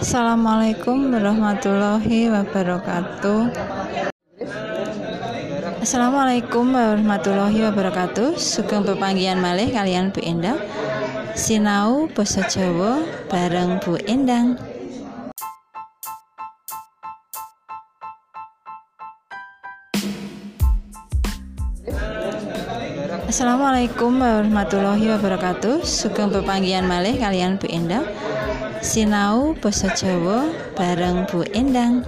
Assalamualaikum warahmatullahi wabarakatuh. Assalamualaikum warahmatullahi wabarakatuh. Sugeng pepanggihan malih kalian Bu Endang. Sinau basa Jawa bareng Bu Endang. Assalamualaikum warahmatullahi wabarakatuh. Sugeng pepanggihan malih kalian Bu Endang. Sinau basa Jawa bareng Bu Endang.